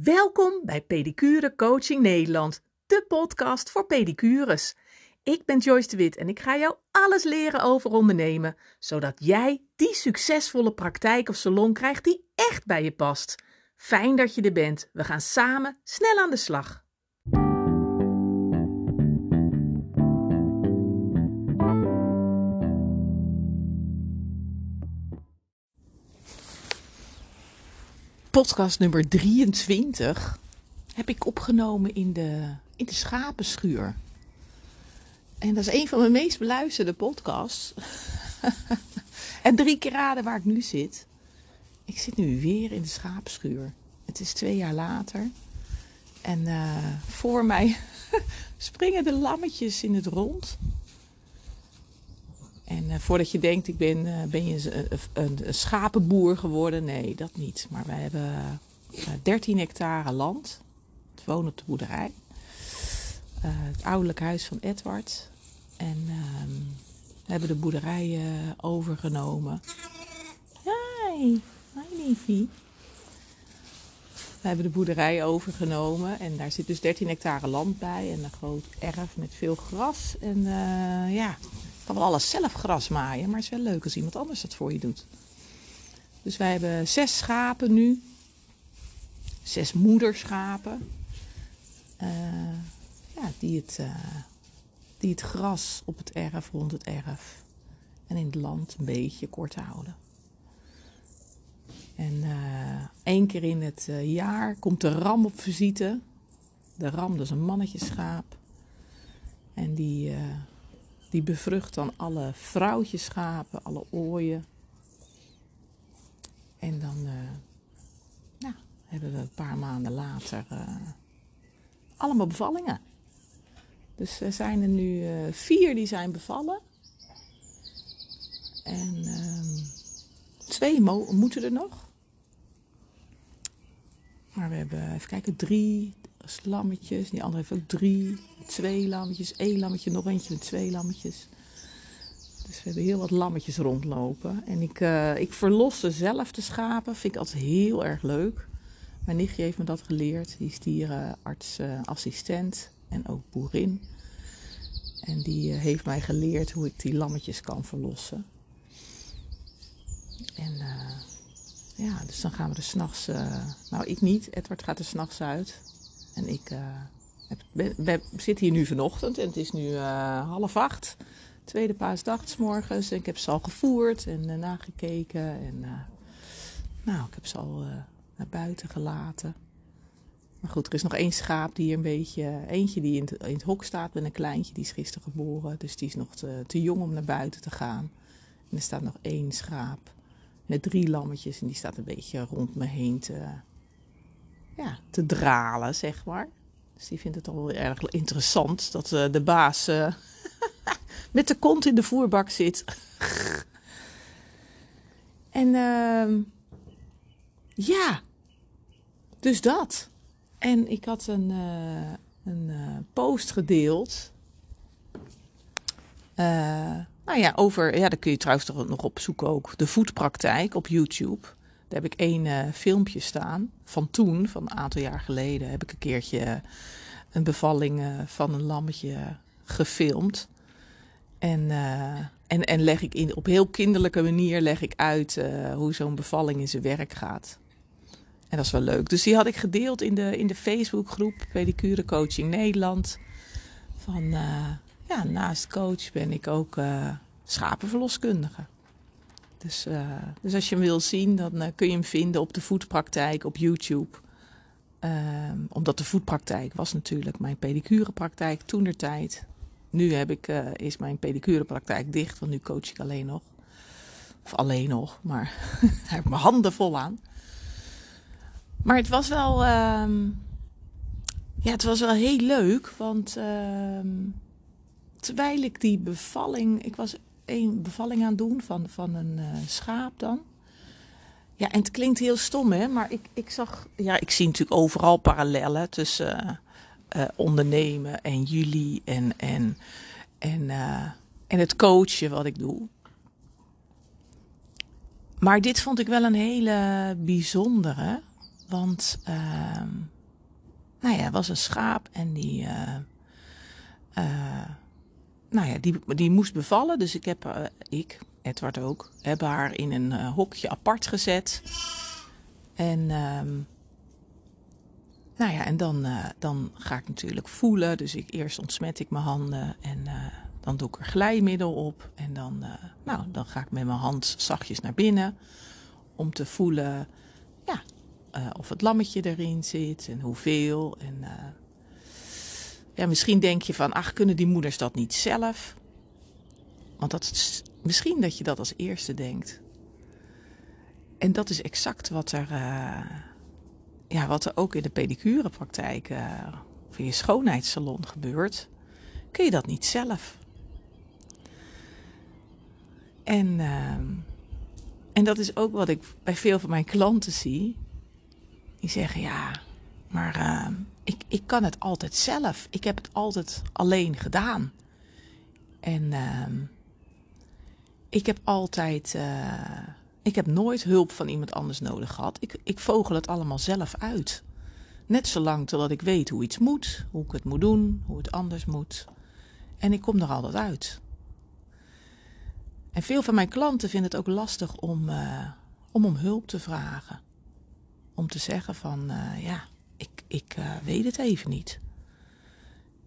Welkom bij Pedicure Coaching Nederland, de podcast voor pedicures. Ik ben Joyce de Wit en ik ga jou alles leren over ondernemen, zodat jij die succesvolle praktijk of salon krijgt die echt bij je past. Fijn dat je er bent. We gaan samen snel aan de slag. Podcast nummer 23 heb ik opgenomen in de, in de schapenschuur. En dat is een van mijn meest beluisterde podcasts. en drie keer raden waar ik nu zit. Ik zit nu weer in de schapenschuur. Het is twee jaar later. En uh, voor mij springen de lammetjes in het rond. En uh, voordat je denkt, ik ben, uh, ben je een, een, schapenboer geworden. Nee, dat niet. Maar wij hebben uh, 13 hectare land. We wonen op de boerderij. het ouderlijk huis van Edward. En ehm, we hebben de boerderij overgenomen. Hi, hi liefie. We hebben de boerderij overgenomen en daar zit dus 13 hectare land bij en een groot erf met veel gras. En ja, kan wel alles zelf gras maaien, maar het is wel leuk als iemand anders dat voor je doet. Dus wij hebben zes schapen nu. Zes moederschapen. Uh, ja, die, het, uh, die het gras op het erf, rond het erf en in het land een beetje kort houden. En uh, één keer in het jaar komt de ram op visite. De ram, dat is een mannetjeschaap. En die die bevrucht dan alle vrouwtjeschapen, alle ooien. En dan uh, nou, hebben we een paar maanden later uh, allemaal bevallingen. Dus er zijn er nu uh, vier die zijn bevallen. En ehm, twee moeten er nog. Maar we hebben, even kijken, drie lammetjes. Die andere heeft ook drie twee lammetjes, één lammetje, nog eentje met twee lammetjes. Dus we hebben heel wat lammetjes rondlopen. En ik, uh, ik verlosse zelf de schapen, vind ik altijd heel erg leuk. Mijn nichtje heeft me dat geleerd. Die is dierenarts, uh, assistent en ook boerin. En die uh, heeft mij geleerd hoe ik die lammetjes kan verlossen. En ja, dus dan gaan we er s'nachts... nou, ik niet. Edward gaat er s'nachts uit. En ik we, zitten hier nu vanochtend en het is nu uh, half acht. Tweede paasdag s morgens. En ik heb ze al gevoerd en uh, nagekeken. En uh, nou, ik heb ze al naar buiten gelaten. Maar goed, er is nog één schaap die een beetje... Eentje die in het, in het hok staat met een kleintje. Die is gisteren geboren. Dus die is nog te, te jong om naar buiten te gaan. En er staat nog één schaap met drie lammetjes. En die staat een beetje rond me heen te, ja, te dralen, zeg maar. Dus die vindt het al wel erg interessant dat uh, de baas uh, met de kont in de voerbak zit. en uh, ja, dus dat. En ik had een, uh, een post gedeeld. nou ja, over, ja, daar kun je trouwens nog opzoeken ook. De voetpraktijk op YouTube. Daar heb ik één uh, filmpje staan van toen, van een aantal jaar geleden, heb ik een keertje een bevalling uh, van een lammetje gefilmd. En, uh, en, en leg ik in, op heel kinderlijke manier leg ik uit hoe zo'n bevalling in zijn werk gaat. En dat is wel leuk. Dus die had ik gedeeld in de, in de Facebookgroep Pedicure Coaching Nederland. Van ja, naast coach ben ik ook schapenverloskundige. Dus, uh, dus als je hem wil zien, dan uh, kun je hem vinden op de voetpraktijk op YouTube. Uh, omdat de voetpraktijk was natuurlijk mijn pedicurepraktijk toen der tijd. Nu heb ik, uh, is mijn pedicurepraktijk dicht, want nu coach ik alleen nog. Of alleen nog, maar daar heb ik mijn handen vol aan. Maar het was wel, ehm, ja, het was wel heel leuk, want ehm, terwijl ik die bevalling, ik was een bevalling aan doen van, van een uh, schaap dan. Ja, en het klinkt heel stom, hè, maar ik, ik zag, ja, ik zie natuurlijk overal parallellen tussen uh, ondernemen en jullie en, en, en, en het coachen wat ik doe. Maar dit vond ik wel een hele bijzondere. Want, uh, nou ja, was een schaap en die, nou ja, die, die moest bevallen. Dus ik heb, uh, ik, Edward ook, hebben haar in een hokje apart gezet. En, um, nou ja, en dan, dan ga ik natuurlijk voelen. Dus ik, eerst ontsmet ik mijn handen en dan doe ik er glijmiddel op. En dan, nou, dan ga ik met mijn hand zachtjes naar binnen om te voelen ja, of het lammetje erin zit en hoeveel. En, ja, misschien denk je van, ach, kunnen die moeders dat niet zelf? Want dat is, misschien dat je dat als eerste denkt. En dat is exact wat er, uh, ja, wat er ook in de pedicurepraktijk of in je schoonheidssalon gebeurt. Kun je dat niet zelf? En ehm, en dat is ook wat ik bij veel van mijn klanten zie. Die zeggen ja, maar uh, ik, ik kan het altijd zelf. Ik heb het altijd alleen gedaan. En uh, ik heb altijd. Uh, ik heb nooit hulp van iemand anders nodig gehad. Ik, ik vogel het allemaal zelf uit. Net zolang totdat ik weet hoe iets moet, hoe ik het moet doen, hoe het anders moet. En ik kom er altijd uit. En veel van mijn klanten vinden het ook lastig om, uh, om om hulp te vragen. Om te zeggen van, uh, ja, ik, ik uh, weet het even niet.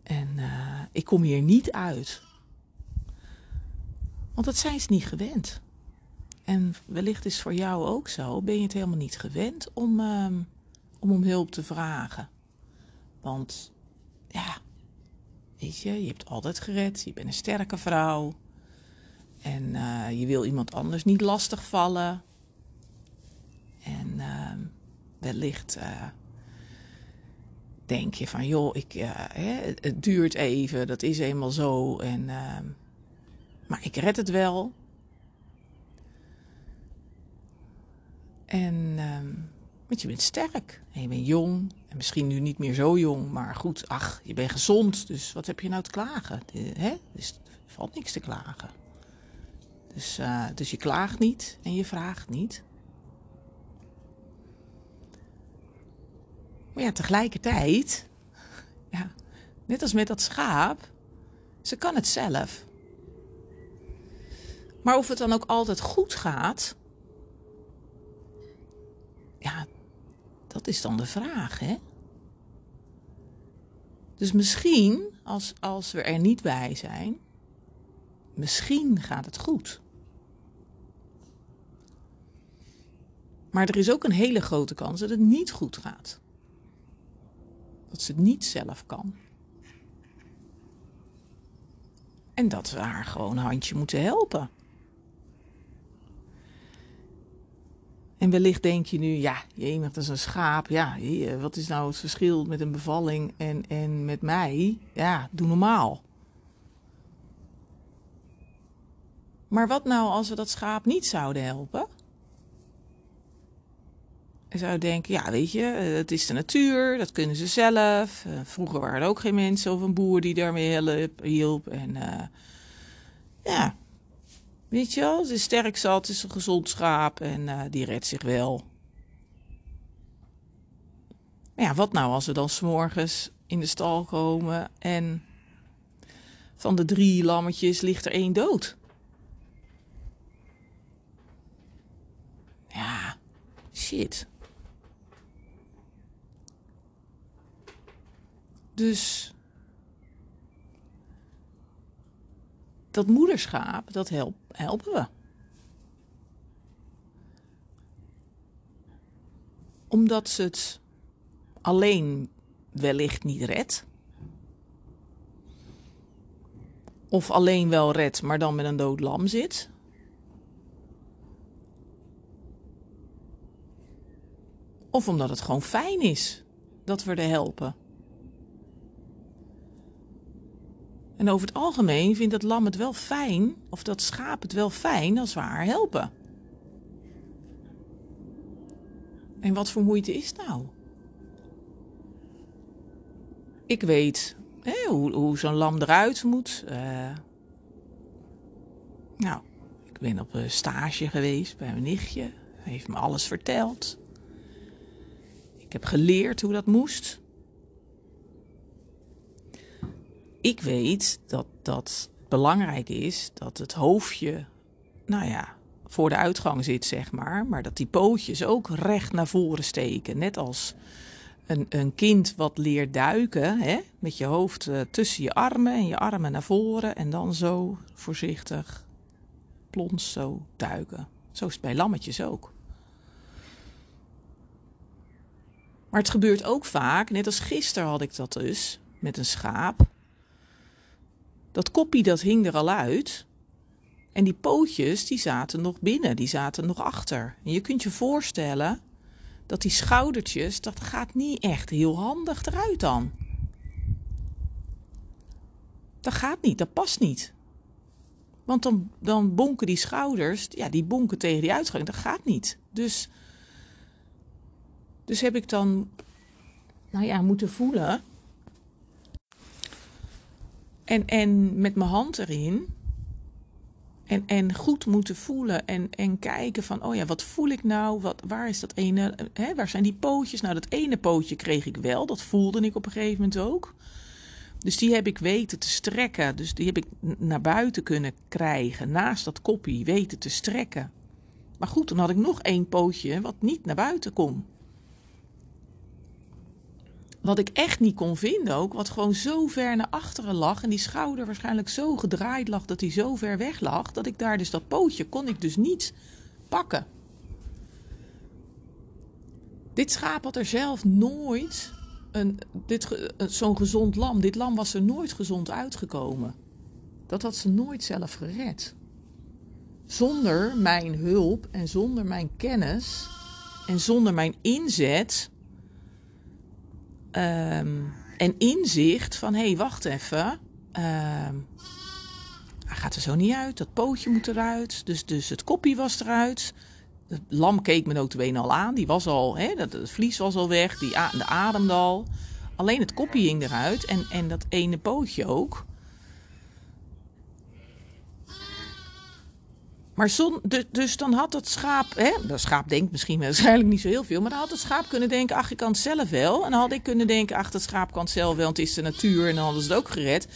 En ik kom hier niet uit. Want dat zijn ze niet gewend. En wellicht is voor jou ook zo. Ben je het helemaal niet gewend om, om om hulp te vragen? Want ja, weet je, je hebt altijd gered. Je bent een sterke vrouw. En uh, je wil iemand anders niet lastigvallen. En uh, wellicht denk je van, joh, ik, hè, het duurt even, dat is eenmaal zo. En, ehm, maar ik red het wel. En, ehm, want je bent sterk en je bent jong. En misschien nu niet meer zo jong, maar goed, ach, je bent gezond. Dus wat heb je nou te klagen? hè? Dus er valt niks te klagen. Dus, uh, dus je klaagt niet en je vraagt niet. Maar ja, tegelijkertijd, ja, net als met dat schaap, ze kan het zelf. Maar of het dan ook altijd goed gaat, ja, dat is dan de vraag, hè? Dus misschien, als, als we er niet bij zijn, misschien gaat het goed. Maar er is ook een hele grote kans dat het niet goed gaat. Dat ze het niet zelf kan. En dat we haar gewoon een handje moeten helpen. En wellicht denk je nu, ja, je dat is een schaap. Ja, wat is nou het verschil met een bevalling en, en met mij? Ja, doe normaal. Maar wat nou als we dat schaap niet zouden helpen? Zou denken, ja, weet je, eh, het is de natuur, dat kunnen ze zelf. Uh, vroeger waren er ook geen mensen of een boer die daarmee hielp. En uh, ja, weet je wel, het is sterk zat, het is een gezond schaap en die redt zich wel. Maar ja, wat nou als we dan s'morgens in de stal komen en van de drie lammetjes ligt er één dood? Ja, shit. Dus dat moederschap, dat help, helpen we. Omdat ze het alleen wellicht niet redt. Of alleen wel redt, maar dan met een dood lam zit. Of omdat het gewoon fijn is dat we er helpen. En over het algemeen vindt dat lam het wel fijn, of dat schaap het wel fijn als we haar helpen. En wat voor moeite is nou? Ik weet hè, hoe, hoe zo'n lam eruit moet. Uh, nou, ik ben op een stage geweest bij mijn nichtje. Hij heeft me alles verteld. heb geleerd hoe dat moest. Ik weet dat dat belangrijk is dat het hoofdje, nou ja, voor de uitgang zit, zeg maar. Maar dat die pootjes ook recht naar voren steken. Net als een, een kind wat leert duiken, hè? met je hoofd uh, tussen je armen en je armen naar voren. En dan zo voorzichtig, plons zo duiken. Zo is het bij lammetjes ook. Maar het gebeurt ook vaak, net als gisteren had ik dat dus, met een schaap. Dat koppie dat hing er al uit. En die pootjes die zaten nog binnen, die zaten nog achter. En je kunt je voorstellen dat die schoudertjes, dat gaat niet echt heel handig eruit dan. Dat gaat niet, dat past niet. Want dan, dan bonken die schouders, ja, die bonken tegen die uitgang. Dat gaat niet. Dus, dus heb ik dan, nou ja, moeten voelen. En, en met mijn hand erin. En, en goed moeten voelen en, en kijken van, oh ja, wat voel ik nou? Wat, waar is dat ene, hè, waar zijn die pootjes? Nou, dat ene pootje kreeg ik wel, dat voelde ik op een gegeven moment ook. Dus die heb ik weten te strekken. Dus die heb ik naar buiten kunnen krijgen, naast dat koppie, weten te strekken. Maar goed, dan had ik nog één pootje wat niet naar buiten kon. Wat ik echt niet kon vinden ook, wat gewoon zo ver naar achteren lag en die schouder waarschijnlijk zo gedraaid lag dat hij zo ver weg lag, dat ik daar dus dat pootje kon ik dus niet pakken. Dit schaap had er zelf nooit een, dit, zo'n gezond lam. Dit lam was er nooit gezond uitgekomen. Dat had ze nooit zelf gered. Zonder mijn hulp en zonder mijn kennis en zonder mijn inzet um, en inzicht van hé, hey, wacht even. Um, hij gaat er zo niet uit. Dat pootje moet eruit. Dus, dus het koppie was eruit. Het lam keek me notabene al aan. Die was al, hè, dat, het vlies was al weg. Die, de ademde al. Alleen het koppie hing eruit. En, en dat ene pootje ook. Maar dus, dan had het schaap, hè, dat schaap denkt misschien waarschijnlijk niet zo heel veel, maar dan had het schaap kunnen denken, ach, ik kan het zelf wel. En dan had ik kunnen denken, ach, dat schaap kan het zelf wel, want het is de natuur en dan hadden ze het ook gered.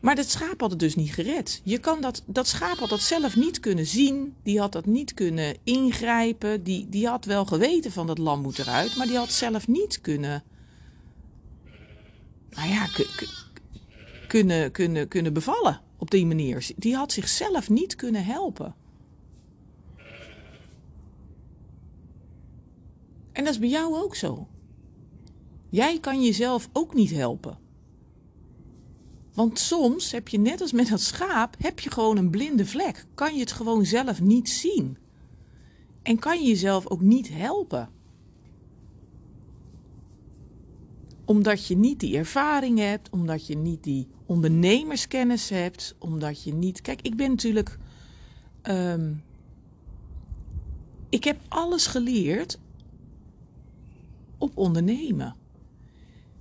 Maar dat schaap had het dus niet gered. Je kan dat, dat schaap had dat zelf niet kunnen zien, die had dat niet kunnen ingrijpen, die, die had wel geweten van dat lam moet eruit, maar die had zelf niet kunnen, nou ja, kunnen, kunnen, kunnen bevallen op die manier. Die had zichzelf niet kunnen helpen. En dat is bij jou ook zo. Jij kan jezelf ook niet helpen. Want soms heb je net als met dat schaap, heb je gewoon een blinde vlek. Kan je het gewoon zelf niet zien. En kan je jezelf ook niet helpen. Omdat je niet die ervaring hebt, omdat je niet die ondernemerskennis hebt, omdat je niet. Kijk, ik ben natuurlijk. Um, ik heb alles geleerd op ondernemen.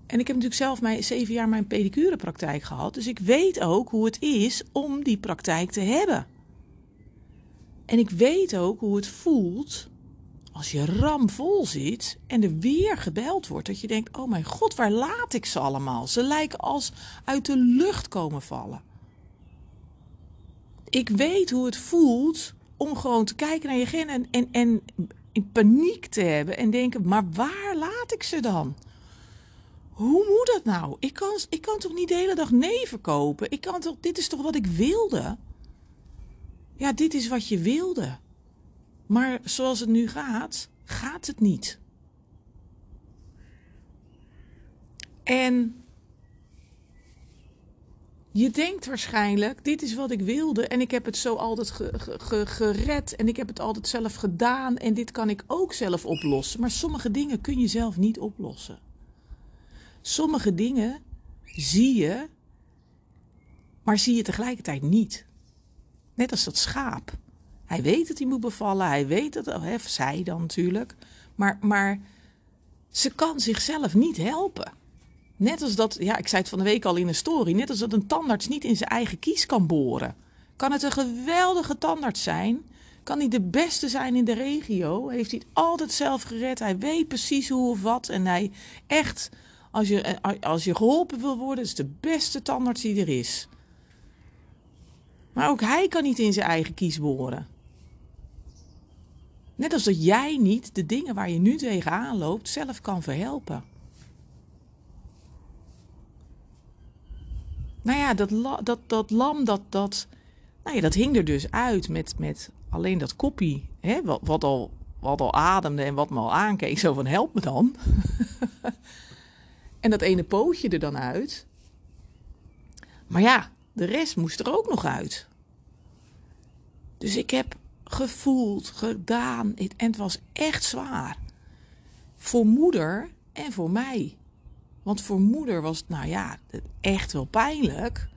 En ik heb natuurlijk zelf mijn zeven jaar mijn pedicurepraktijk gehad. Dus ik weet ook hoe het is om die praktijk te hebben. En ik weet ook hoe het voelt als je ramvol zit en er weer gebeld wordt, dat je denkt: oh mijn god, waar laat ik ze allemaal? Ze lijken als uit de lucht komen vallen. Ik weet hoe het voelt om gewoon te kijken naar je gen en, en, en in paniek te hebben en denken: maar waar laat ik ze dan? Hoe moet dat nou? Ik kan, ik kan toch niet de hele dag nee verkopen? Ik kan toch, dit is toch wat ik wilde? Ja, dit is wat je wilde. Maar zoals het nu gaat, gaat het niet. En je denkt waarschijnlijk, dit is wat ik wilde en ik heb het zo altijd gered en ik heb het altijd zelf gedaan en dit kan ik ook zelf oplossen. Maar sommige dingen kun je zelf niet oplossen. Sommige dingen zie je, maar zie je tegelijkertijd niet. Net als dat schaap. Hij weet dat hij moet bevallen, hij weet dat, hè, zij dan natuurlijk. Maar, maar ze kan zichzelf niet helpen. Net als dat, ja, ik zei het van de week al in een story, net als dat een tandarts niet in zijn eigen kies kan boren. Kan het een geweldige tandarts zijn Kan hij de beste zijn in de regio? Heeft hij het altijd zelf gered? Hij weet precies hoe of wat. En hij echt, als je, als je geholpen wil worden, is de beste tandarts die er is. Maar ook hij kan niet in zijn eigen kies boren. Net als dat jij niet de dingen waar je nu tegenaan loopt zelf kan verhelpen. Nou ja, dat, dat, dat lam, dat, dat, nou ja, dat hing er dus uit met, met alleen dat koppie. Hè, wat, wat, al, wat al ademde en wat me al aankeek. Zo van, help me dan. en dat ene pootje er dan uit. Maar ja, de rest moest er ook nog uit. Dus ik heb gevoeld, gedaan. En het was echt zwaar. Voor moeder en voor mij. Want voor moeder was het, nou ja, echt wel pijnlijk.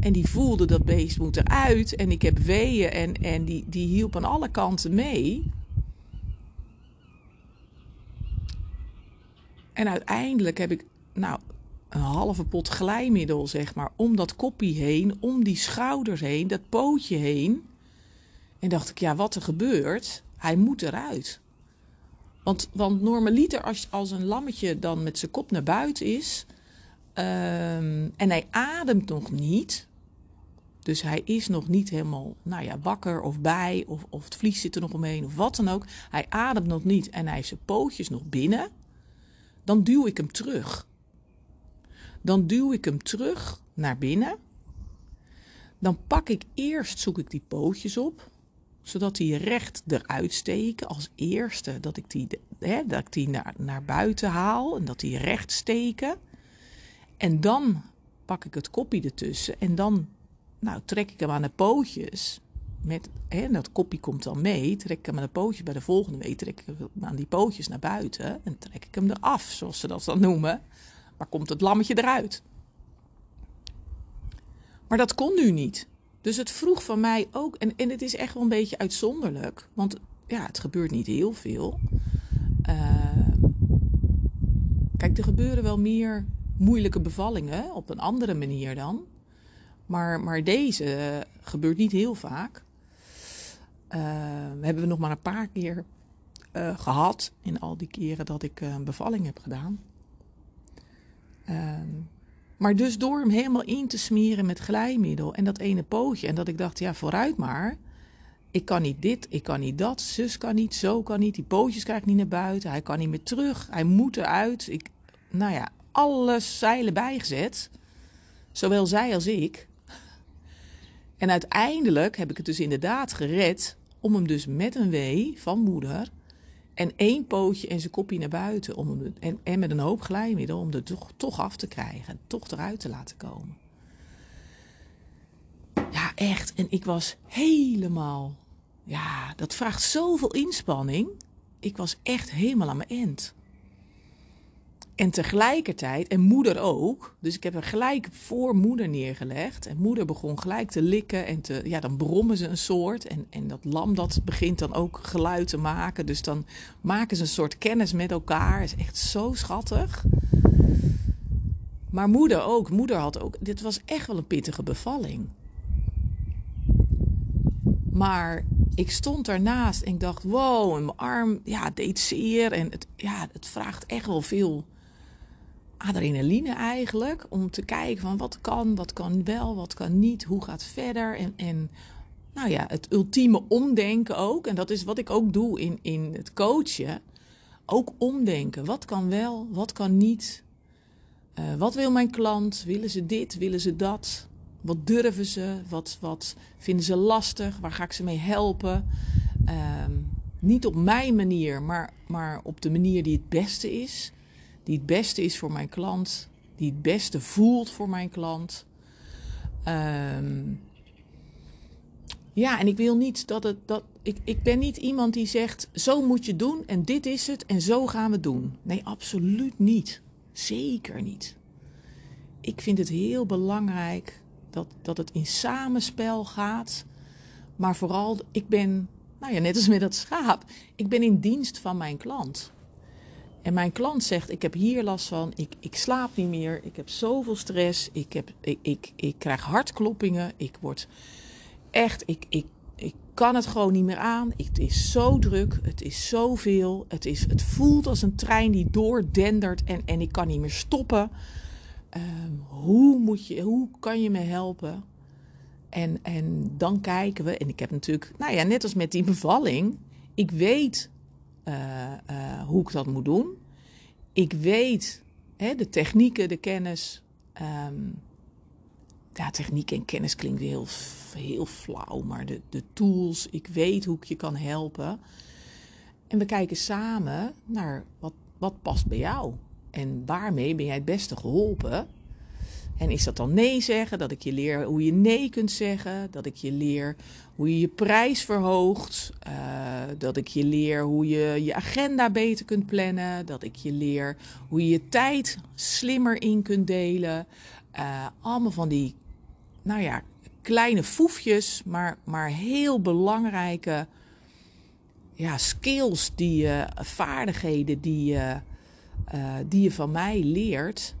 En die voelde dat beest moet eruit. En ik heb weeën en, en die, die hielp aan alle kanten mee. En uiteindelijk heb ik, nou, een halve pot glijmiddel, zeg maar, om dat koppie heen, om die schouders heen, dat pootje heen. En dacht ik, ja, wat er gebeurt, hij moet eruit. Want, want normaliter, als, als een lammetje dan met zijn kop naar buiten is um, en hij ademt nog niet, dus hij is nog niet helemaal nou ja, wakker of bij, of, of het vlies zit er nog omheen, of wat dan ook. Hij ademt nog niet en hij heeft zijn pootjes nog binnen. Dan duw ik hem terug. Dan duw ik hem terug naar binnen. Dan pak ik eerst, zoek ik die pootjes op zodat die recht eruit steken als eerste. Dat ik die, hè, dat ik die naar, naar buiten haal en dat die recht steken. En dan pak ik het koppie ertussen en dan nou, trek ik hem aan de pootjes. Met, hè, dat koppie komt dan mee. Trek ik hem aan de pootjes bij de volgende week. Trek ik hem aan die pootjes naar buiten. En trek ik hem eraf, zoals ze dat dan noemen. Maar komt het lammetje eruit. Maar dat kon nu niet. Dus het vroeg van mij ook, en, en het is echt wel een beetje uitzonderlijk, want ja, het gebeurt niet heel veel. Uh, kijk, er gebeuren wel meer moeilijke bevallingen op een andere manier dan. Maar, maar deze gebeurt niet heel vaak. Uh, hebben we nog maar een paar keer uh, gehad in al die keren dat ik een bevalling heb gedaan. Ehm, maar dus door hem helemaal in te smeren met glijmiddel en dat ene pootje. En dat ik dacht, ja, vooruit maar. Ik kan niet dit, ik kan niet dat. Zus kan niet, zo kan niet. Die pootjes krijg ik niet naar buiten. Hij kan niet meer terug. Hij moet eruit. Ik, nou ja, alles zeilen bijgezet. Zowel zij als ik. En uiteindelijk heb ik het dus inderdaad gered om hem dus met een wee van moeder en één pootje en zijn kopje naar buiten. Om en, en met een hoop glijmiddel om er toch, toch af te krijgen. Toch eruit te laten komen. Ja, echt. En ik was helemaal. Ja, dat vraagt zoveel inspanning. Ik was echt helemaal aan mijn end. En tegelijkertijd, en moeder ook. Dus ik heb er gelijk voor moeder neergelegd. En moeder begon gelijk te likken. En te, ja, dan brommen ze een soort. En, en dat lam dat begint dan ook geluid te maken. Dus dan maken ze een soort kennis met elkaar. Is echt zo schattig. Maar moeder ook. Moeder had ook. Dit was echt wel een pittige bevalling. Maar ik stond daarnaast en ik dacht: wow, en mijn arm ja, deed zeer. En het, ja, het vraagt echt wel veel adrenaline eigenlijk. Om te kijken van wat kan, wat kan wel, wat kan niet, hoe gaat verder. En, en nou ja, het ultieme omdenken ook. En dat is wat ik ook doe in, in het coachen. Ook omdenken. Wat kan wel, wat kan niet. Uh, wat wil mijn klant? Willen ze dit? Willen ze dat? Wat durven ze? Wat, wat vinden ze lastig? Waar ga ik ze mee helpen? Uh, niet op mijn manier, maar, maar op de manier die het beste is die het beste is voor mijn klant, die het beste voelt voor mijn klant. Um, ja, en ik wil niet dat het. Dat, ik, ik ben niet iemand die zegt: zo moet je doen en dit is het en zo gaan we doen. Nee, absoluut niet. Zeker niet. Ik vind het heel belangrijk dat, dat het in samenspel gaat. Maar vooral, ik ben, nou ja, net als met dat schaap, ik ben in dienst van mijn klant. En mijn klant zegt: Ik heb hier last van, ik, ik slaap niet meer, ik heb zoveel stress, ik, heb, ik, ik, ik krijg hartkloppingen, ik word echt, ik, ik, ik kan het gewoon niet meer aan. Het is zo druk, het is zoveel. Het, is, het voelt als een trein die doordendert en, en ik kan niet meer stoppen. Ehm, hoe, moet je, hoe kan je me helpen? En, en dan kijken we. En ik heb natuurlijk, nou ja, net als met die bevalling. Ik weet hoe ik dat moet doen. Ik weet hè, de technieken, de kennis. Um, ja, techniek en kennis klinkt heel, heel flauw, maar de, de tools, ik weet hoe ik je kan helpen. En we kijken samen naar wat, wat past bij jou. En waarmee ben jij het beste geholpen? En is dat dan nee zeggen? Dat ik je leer hoe je nee kunt zeggen? Dat ik je leer hoe je je prijs verhoogt? Uh, dat ik je leer hoe je je agenda beter kunt plannen? Dat ik je leer hoe je je tijd slimmer in kunt delen? Uh, allemaal van die, nou ja, kleine foefjes, maar, maar heel belangrijke ja, skills, die, uh, vaardigheden die, uh, die je van mij leert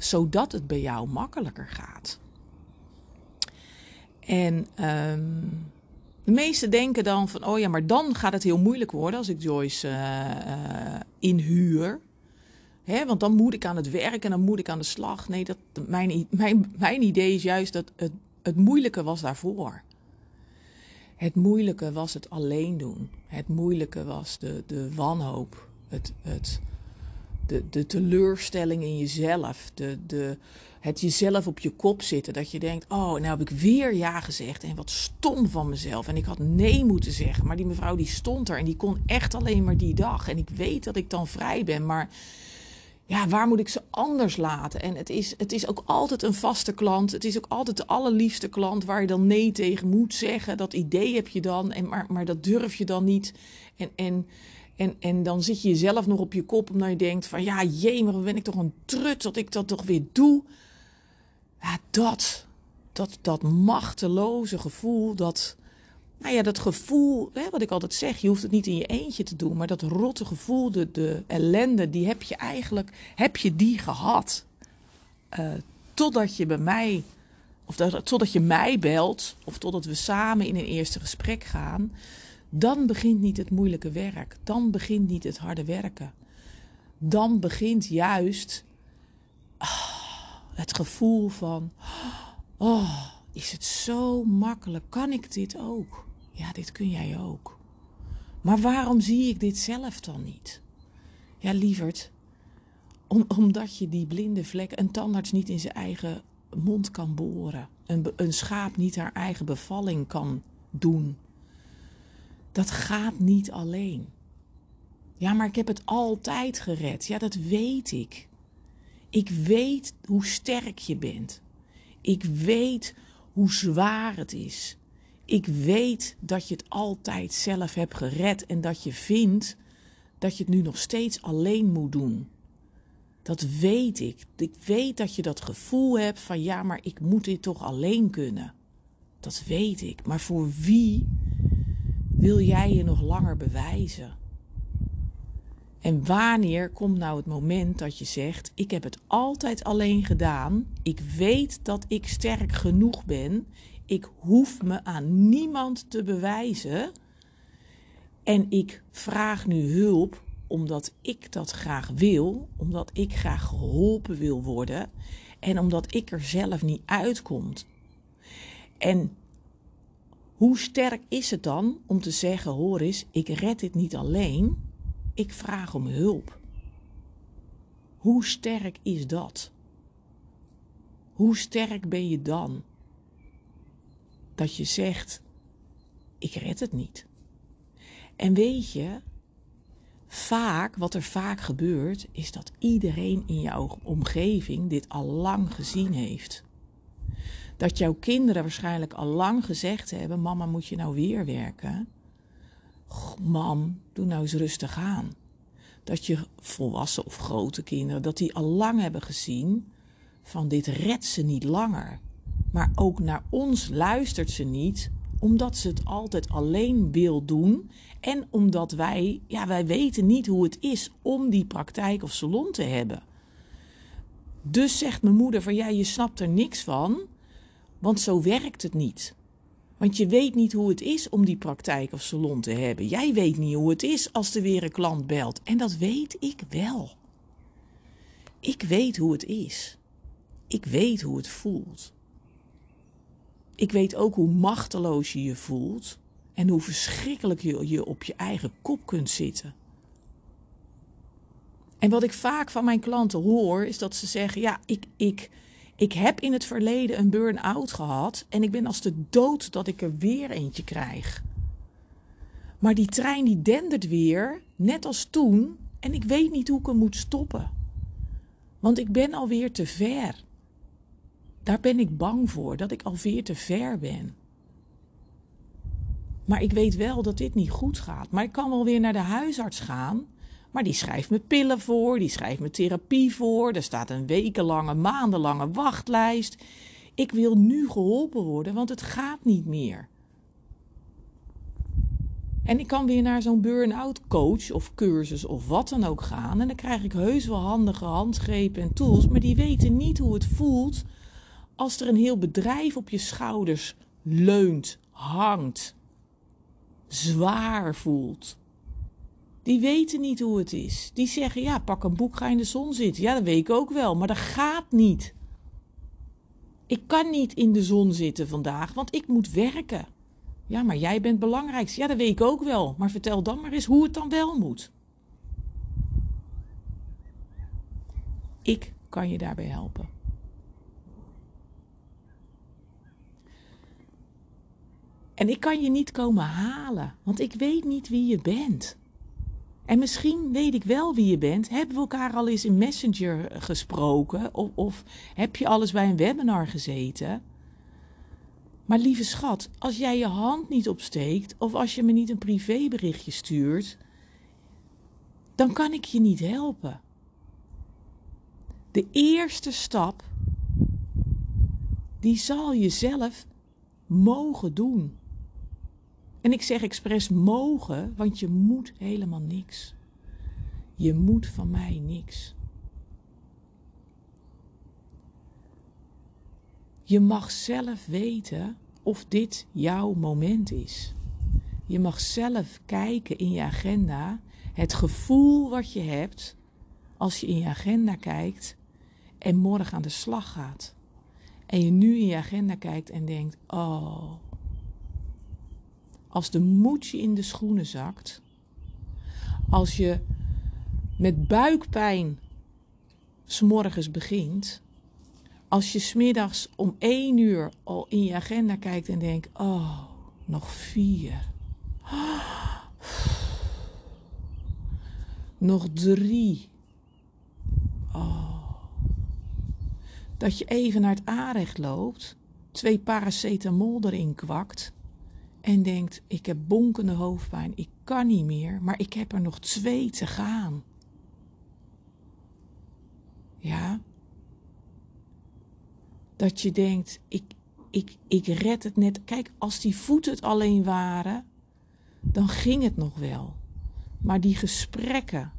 zodat het bij jou makkelijker gaat. En um, de meesten denken dan van, oh ja, maar dan gaat het heel moeilijk worden als ik Joyce uh, uh, inhuur. Hè, want dan moet ik aan het werk en dan moet ik aan de slag. Nee, dat, mijn, mijn, mijn idee is juist dat het, het moeilijke was daarvoor. Het moeilijke was het alleen doen. Het moeilijke was de, de wanhoop. Het, het, de, de teleurstelling in jezelf, de, de, het jezelf op je kop zitten. Dat je denkt, oh, nou heb ik weer ja gezegd en wat stom van mezelf. En ik had nee moeten zeggen, maar die mevrouw die stond er en die kon echt alleen maar die dag. En ik weet dat ik dan vrij ben, maar ja, waar moet ik ze anders laten? En het is, het is ook altijd een vaste klant. Het is ook altijd de allerliefste klant waar je dan nee tegen moet zeggen. Dat idee heb je dan, en maar, maar dat durf je dan niet. En, en en, en dan zit je jezelf nog op je kop omdat je denkt van ja, jee, maar ben ik toch een trut dat ik dat toch weer doe. Dat, dat, dat machteloze gevoel, dat, nou ja, dat gevoel, hè, wat ik altijd zeg, je hoeft het niet in je eentje te doen, maar dat rotte gevoel, de, de ellende, die heb je eigenlijk, heb je die gehad. Uh, totdat je bij mij, of dat, totdat je mij belt, of totdat we samen in een eerste gesprek gaan dan begint niet het moeilijke werk. Dan begint niet het harde werken. Dan begint juist oh, het gevoel van: oh, is het zo makkelijk? Kan ik dit ook? Ja, dit kun jij ook. Maar waarom zie ik dit zelf dan niet? Ja, lieverd, om, omdat je die blinde vlek, een tandarts niet in zijn eigen mond kan boren, een, een schaap niet haar eigen bevalling kan doen dat gaat niet alleen. Ja, maar ik heb het altijd gered. Ja, dat weet ik. Ik weet hoe sterk je bent. Ik weet hoe zwaar het is. Ik weet dat je het altijd zelf hebt gered en dat je vindt dat je het nu nog steeds alleen moet doen. Dat weet ik. Ik weet dat je dat gevoel hebt van ja, maar ik moet dit toch alleen kunnen. Dat weet ik. Maar voor wie wil jij je nog langer bewijzen? En wanneer komt nou het moment dat je zegt: Ik heb het altijd alleen gedaan. Ik weet dat ik sterk genoeg ben. Ik hoef me aan niemand te bewijzen. En ik vraag nu hulp omdat ik dat graag wil, omdat ik graag geholpen wil worden en omdat ik er zelf niet uitkomt. En hoe sterk is het dan om te zeggen: hoor eens, ik red dit niet alleen, ik vraag om hulp? Hoe sterk is dat? Hoe sterk ben je dan? Dat je zegt: ik red het niet. En weet je, vaak, wat er vaak gebeurt, is dat iedereen in jouw omgeving dit al lang gezien heeft dat jouw kinderen waarschijnlijk al lang gezegd hebben: Mama, moet je nou weer werken? mam, doe nou eens rustig aan. Dat je volwassen of grote kinderen, dat die al lang hebben gezien van dit redt ze niet langer. Maar ook naar ons luistert ze niet, omdat ze het altijd alleen wil doen. En omdat wij, ja, wij weten niet hoe het is om die praktijk of salon te hebben. Dus zegt mijn moeder van ja, je snapt er niks van. Want zo werkt het niet. Want je weet niet hoe het is om die praktijk of salon te hebben. Jij weet niet hoe het is als er weer een klant belt. En dat weet ik wel. Ik weet hoe het is. Ik weet hoe het voelt. Ik weet ook hoe machteloos je je voelt en hoe verschrikkelijk je je op je eigen kop kunt zitten. En wat ik vaak van mijn klanten hoor, is dat ze zeggen: Ja, ik, ik, ik heb in het verleden een burn-out gehad en ik ben als de dood dat ik er weer eentje krijg. Maar die trein die dendert weer, net als toen, en ik weet niet hoe ik hem moet stoppen. Want ik ben alweer te ver. Daar ben ik bang voor, dat ik alweer te ver ben. Maar ik weet wel dat dit niet goed gaat. Maar ik kan wel weer naar de huisarts gaan. Maar die schrijft me pillen voor, die schrijft me therapie voor. Er staat een wekenlange, maandenlange wachtlijst. Ik wil nu geholpen worden, want het gaat niet meer. En ik kan weer naar zo'n burn-out coach of cursus of wat dan ook gaan. En dan krijg ik heus wel handige handgrepen en tools. Maar die weten niet hoe het voelt als er een heel bedrijf op je schouders leunt, hangt, zwaar voelt. Die weten niet hoe het is. Die zeggen: ja, pak een boek, ga in de zon zitten. Ja, dat weet ik ook wel, maar dat gaat niet. Ik kan niet in de zon zitten vandaag, want ik moet werken. Ja, maar jij bent belangrijkst. Ja, dat weet ik ook wel. Maar vertel dan maar eens hoe het dan wel moet. Ik kan je daarbij helpen. En ik kan je niet komen halen, want ik weet niet wie je bent. En misschien weet ik wel wie je bent. Hebben we elkaar al eens in Messenger gesproken? Of, of heb je alles bij een webinar gezeten? Maar lieve schat, als jij je hand niet opsteekt of als je me niet een privéberichtje stuurt, dan kan ik je niet helpen. De eerste stap, die zal je zelf mogen doen. En ik zeg expres mogen, want je moet helemaal niks. Je moet van mij niks. Je mag zelf weten of dit jouw moment is. Je mag zelf kijken in je agenda, het gevoel wat je hebt als je in je agenda kijkt en morgen aan de slag gaat. En je nu in je agenda kijkt en denkt: Oh, als de moed je in de schoenen zakt, als je met buikpijn s'morgens begint, als je smiddags om één uur al in je agenda kijkt en denkt: Oh, nog vier. nog drie. Oh. Dat je even naar het aanrecht loopt, twee paracetamol erin kwakt en denkt: Ik heb bonkende hoofdpijn, ik kan niet meer, maar ik heb er nog twee te gaan. Ja? Dat je denkt: ik, ik, ik red het net. Kijk, als die voeten het alleen waren, dan ging het nog wel. Maar die gesprekken,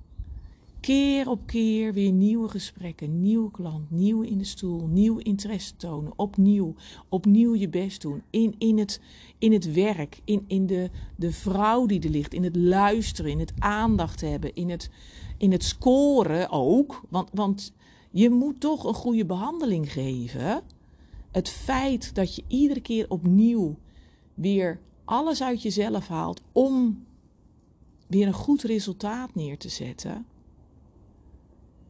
keer op keer weer nieuwe gesprekken, nieuwe klant, nieuw in de stoel, nieuw interesse tonen, opnieuw, opnieuw je best doen. In, in, het, in het werk, in, in de, de vrouw die er ligt, in het luisteren, in het aandacht hebben, in het, in het scoren ook. Want, want je moet toch een goede behandeling geven. Het feit dat je iedere keer opnieuw weer alles uit jezelf haalt om weer een goed resultaat neer te zetten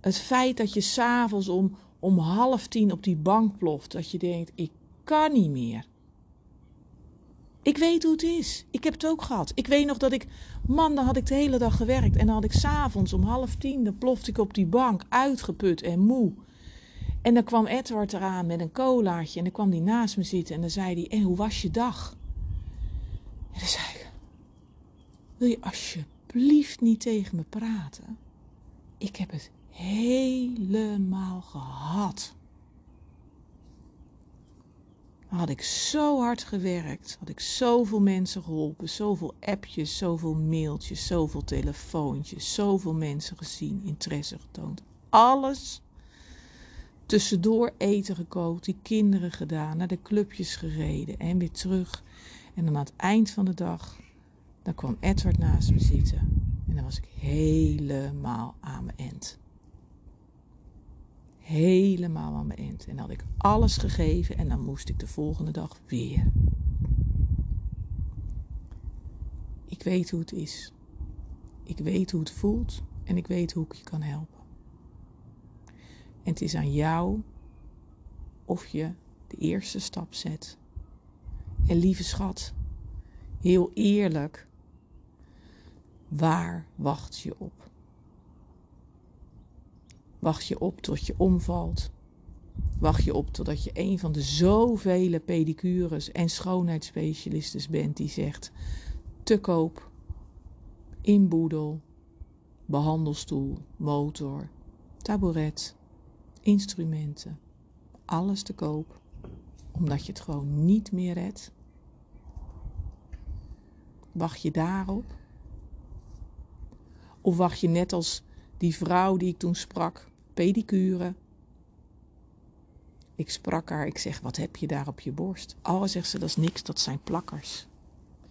het feit dat je s'avonds om, om half tien op die bank ploft, dat je denkt: ik kan niet meer. Ik weet hoe het is. Ik heb het ook gehad. Ik weet nog dat ik, man, dan had ik de hele dag gewerkt. En dan had ik s'avonds om half tien, dan plofte ik op die bank, uitgeput en moe. En dan kwam Edward eraan met een colaatje. En dan kwam hij naast me zitten en dan zei hij: En hoe was je dag? En dan zei ik: Wil je alsjeblieft niet tegen me praten? Ik heb het helemaal gehad. Had ik zo hard gewerkt, had ik zoveel mensen geholpen, zoveel appjes, zoveel mailtjes, zoveel telefoontjes, zoveel mensen gezien, interesse getoond. Alles tussendoor eten gekookt, die kinderen gedaan, naar de clubjes gereden en weer terug. En dan aan het eind van de dag, dan kwam Edward naast me zitten. En dan was ik helemaal aan mijn end. Helemaal aan mijn end. En had ik alles gegeven en dan moest ik de volgende dag weer. Ik weet hoe het is. Ik weet hoe het voelt en ik weet hoe ik je kan helpen. En het is aan jou of je de eerste stap zet. En lieve schat, heel eerlijk, waar wacht je op? Wacht je op tot je omvalt? Wacht je op totdat je een van de zoveel pedicures en schoonheidsspecialisten bent die zegt: te koop, inboedel, behandelstoel, motor, tabouret, instrumenten, alles te koop, omdat je het gewoon niet meer redt? Wacht je daarop? Of wacht je net als die vrouw die ik toen sprak, pedicure? Ik sprak haar, ik zeg, wat heb je daar op je borst? Oh, zegt ze, dat is niks, dat zijn plakkers.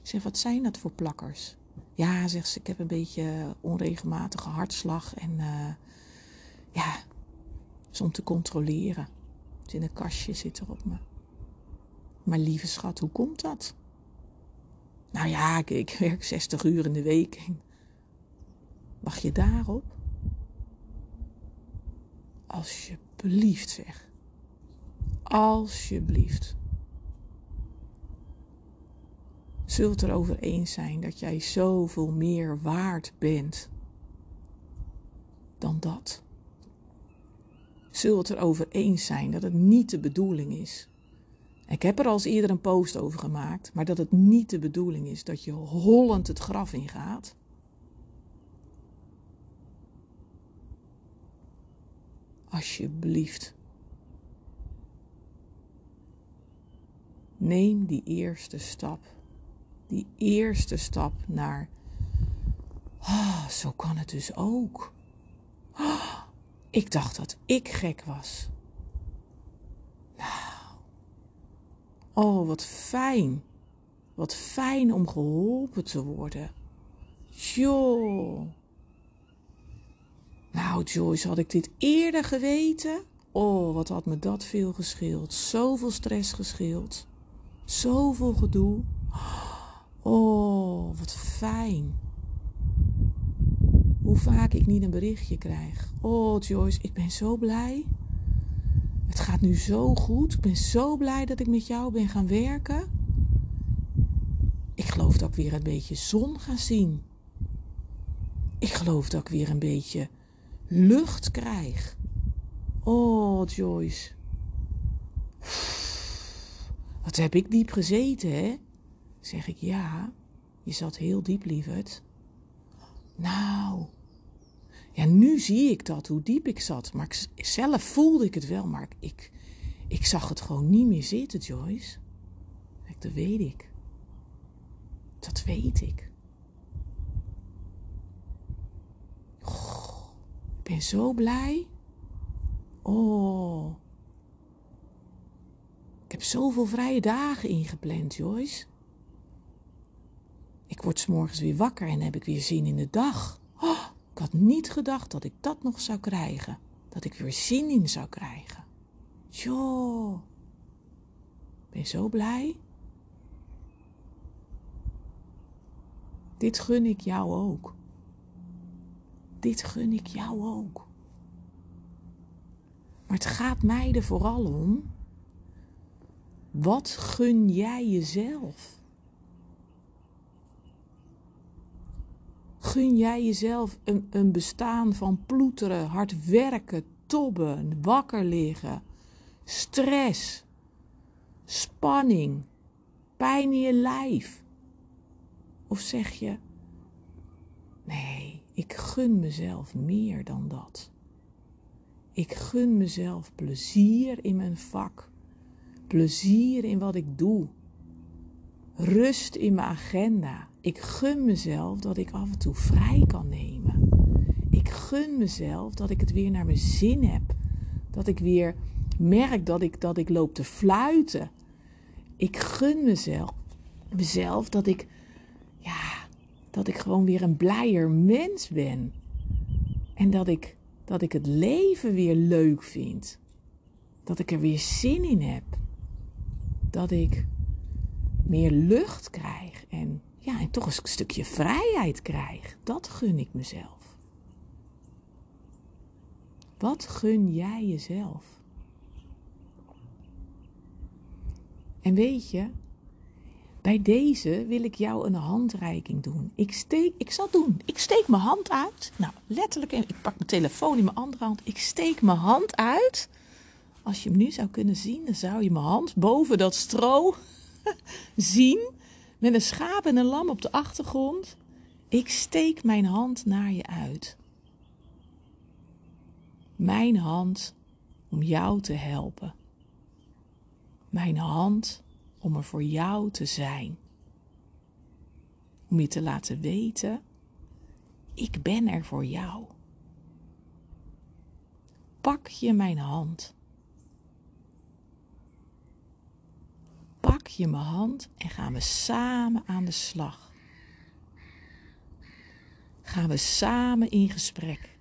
Ik zeg, wat zijn dat voor plakkers? Ja, zegt ze, ik heb een beetje onregelmatige hartslag en uh, ja, is om te controleren. Het in een kastje zit er op me. Maar lieve schat, hoe komt dat? Nou ja, ik, ik werk 60 uur in de week. Wacht je daarop? Alsjeblieft zeg. Alsjeblieft. Zult erover eens zijn dat jij zoveel meer waard bent dan dat. Zult erover eens zijn dat het niet de bedoeling is. Ik heb er al eens eerder een post over gemaakt, maar dat het niet de bedoeling is dat je hollend het graf ingaat. Alsjeblieft. Neem die eerste stap. Die eerste stap naar. Oh, zo kan het dus ook. Oh, ik dacht dat ik gek was. Nou. Oh, wat fijn. Wat fijn om geholpen te worden. Joh. Nou, Joyce, had ik dit eerder geweten? Oh, wat had me dat veel gescheeld. Zoveel stress gescheeld. Zoveel gedoe. Oh, wat fijn. Hoe vaak ik niet een berichtje krijg. Oh, Joyce, ik ben zo blij. Het gaat nu zo goed. Ik ben zo blij dat ik met jou ben gaan werken. Ik geloof dat ik weer een beetje zon ga zien. Ik geloof dat ik weer een beetje lucht krijg. Oh, Joyce. Wat heb ik diep gezeten, hè? Zeg ik ja. Je zat heel diep, lieverd. Nou. Ja, nu zie ik dat, hoe diep ik zat. Maar ik, zelf voelde ik het wel, maar ik, ik zag het gewoon niet meer zitten, Joyce. Dat weet ik. Dat weet ik. Ben zo blij. Oh. Ik heb zoveel vrije dagen ingepland, Joyce. Ik word s morgens weer wakker en heb ik weer zin in de dag. Oh, ik had niet gedacht dat ik dat nog zou krijgen. Dat ik weer zin in zou krijgen. Jo. Ik ben zo blij. Dit gun ik jou ook. Dit gun ik jou ook. Maar het gaat mij er vooral om. Wat gun jij jezelf? Gun jij jezelf een, een bestaan van ploeteren, hard werken, tobben, wakker liggen, stress, spanning, pijn in je lijf? Of zeg je, nee, ik gun mezelf meer dan dat. Ik gun mezelf plezier in mijn vak, plezier in wat ik doe, rust in mijn agenda. Ik gun mezelf dat ik af en toe vrij kan nemen. Ik gun mezelf dat ik het weer naar mijn zin heb. Dat ik weer merk dat ik, dat ik loop te fluiten. Ik gun mezelf mezelf dat ik, ja, dat ik gewoon weer een blijer mens ben. En dat ik, dat ik het leven weer leuk vind. Dat ik er weer zin in heb. Dat ik meer lucht krijg en, ja, en toch een stukje vrijheid krijg. Dat gun ik mezelf. Wat gun jij jezelf? En weet je, bij deze wil ik jou een handreiking doen. Ik, steek, ik zal doen. Ik steek mijn hand uit. Nou, letterlijk, ik pak mijn telefoon in mijn andere hand. Ik steek mijn hand uit. Als je hem nu zou kunnen zien, dan zou je mijn hand boven dat stro zien. Met een schaap en een lam op de achtergrond. Ik steek mijn hand naar je uit. Mijn hand om jou te helpen. Mijn hand om er voor jou te zijn. Om je te laten weten, ik ben er voor jou. Pak je mijn hand. Pak je mijn hand en gaan we samen aan de slag. Gaan we samen in gesprek.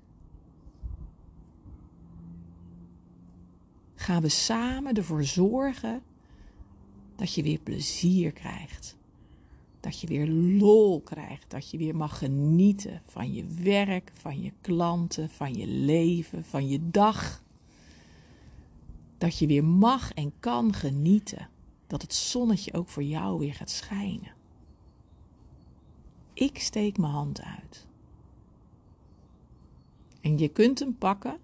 Gaan we samen ervoor zorgen dat je weer plezier krijgt. Dat je weer lol krijgt. Dat je weer mag genieten van je werk, van je klanten, van je leven, van je dag. Dat je weer mag en kan genieten. Dat het zonnetje ook voor jou weer gaat schijnen. Ik steek mijn hand uit. En je kunt hem pakken.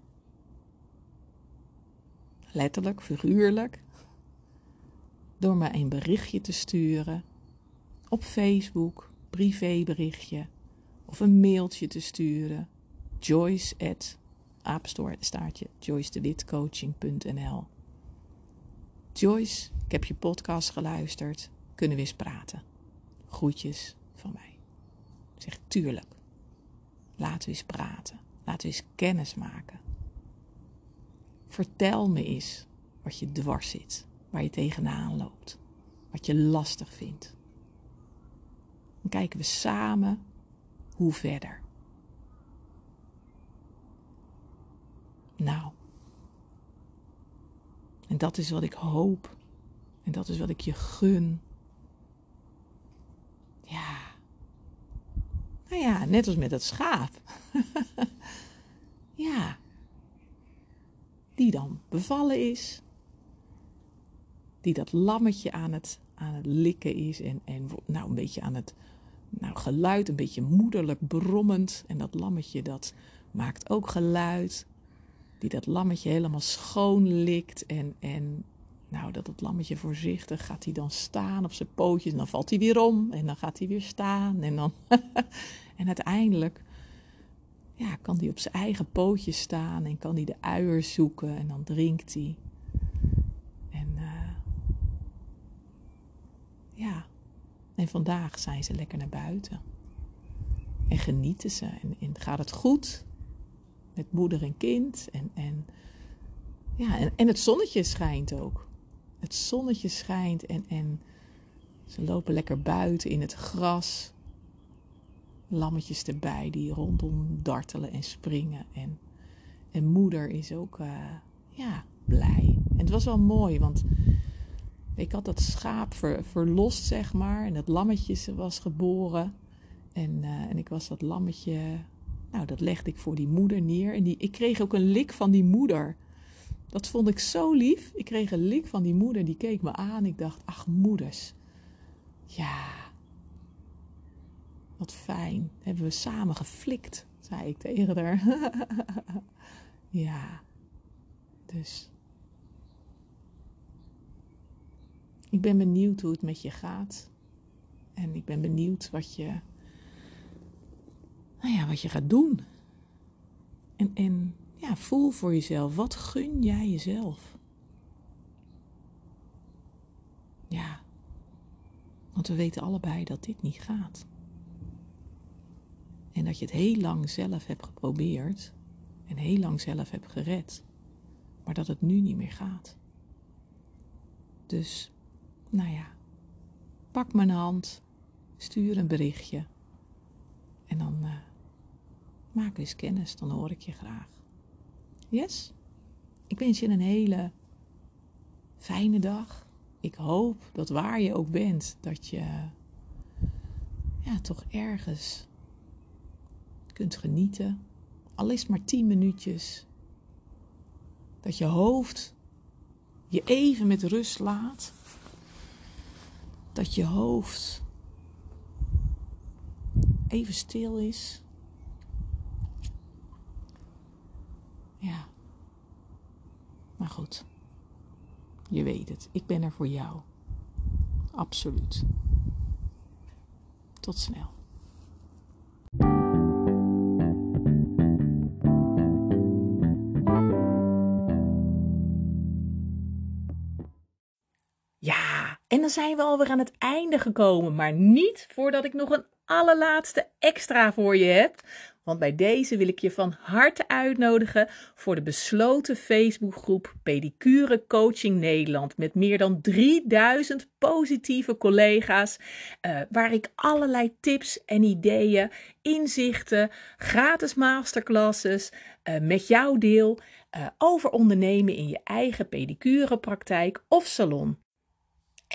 Letterlijk, figuurlijk door me een berichtje te sturen op Facebook, privéberichtje of een mailtje te sturen. Joyce at apenstaartje joycedewitcoaching.nl Joyce, ik heb je podcast geluisterd. Kunnen we eens praten? Groetjes van mij. Ik zeg tuurlijk. Laten we eens praten. Laten we eens kennis maken. Vertel me eens wat je dwars zit waar je tegenaan loopt, wat je lastig vindt. Dan kijken we samen hoe verder. Nou, en dat is wat ik hoop. En dat is wat ik je gun. Ja. Nou ja, net als met dat schaap. ja. Die dan bevallen is die dat lammetje aan het, aan het likken is. En, en nou, een beetje aan het nou, geluid, een beetje moederlijk brommend. En dat lammetje dat maakt ook geluid. Die dat lammetje helemaal schoon likt. En, en nou, dat het lammetje voorzichtig gaat hij dan staan op zijn pootjes. En dan valt hij weer om. En dan gaat hij weer staan. En dan. en uiteindelijk. Ja, kan hij op zijn eigen pootjes staan en kan hij de uier zoeken en dan drinkt hij. Ja, en vandaag zijn ze lekker naar buiten. En genieten ze. En, gaat het goed met moeder en kind. En, en, ja, en, en het zonnetje schijnt ook. Het zonnetje schijnt en, en ze lopen lekker buiten in het gras. Lammetjes erbij die rondom dartelen en springen. En, en moeder is ook uh, ja, blij. En het was wel mooi, want ik had dat schaap verlost, zeg maar. En dat lammetje was geboren. En, uh, en ik was dat lammetje. Nou, dat legde ik voor die moeder neer. En die, ik kreeg ook een lik van die moeder. Dat vond ik zo lief. Ik kreeg een lik van die moeder. Die keek me aan. Ik dacht, ach, moeders. Ja. Wat fijn. Hebben we samen geflikt, zei ik tegen haar. ja. Dus Ik ben benieuwd hoe het met je gaat. En ik ben benieuwd wat je, nou ja, wat je gaat doen. En, en ja, voel voor jezelf. Wat gun jij jezelf? Ja, want we weten allebei dat dit niet gaat. En dat je het heel lang zelf hebt geprobeerd en heel lang zelf hebt gered, maar dat het nu niet meer gaat. Dus nou ja, Pak mijn hand, stuur een berichtje en dan uh, maak eens kennis, dan hoor ik je graag. Yes? Ik wens je een hele fijne dag. Ik hoop dat waar je ook bent, dat je ja, toch ergens kunt genieten. Al is maar tien minuutjes. Dat je hoofd je even met rust laat. Dat je hoofd even stil is. Ja. Maar goed. Je weet het. Ik ben er voor jou. Absoluut. Tot snel. En dan zijn we alweer aan het einde gekomen, maar niet voordat ik nog een allerlaatste extra voor je heb. Want bij deze wil ik je van harte uitnodigen voor de besloten Facebookgroep Pedicure Coaching Nederland. Met meer dan 3000 positieve collega's. Uh, waar ik allerlei tips en ideeën, inzichten, gratis masterclasses uh, met jou deel. Uh, over ondernemen in je eigen pedicurepraktijk of salon.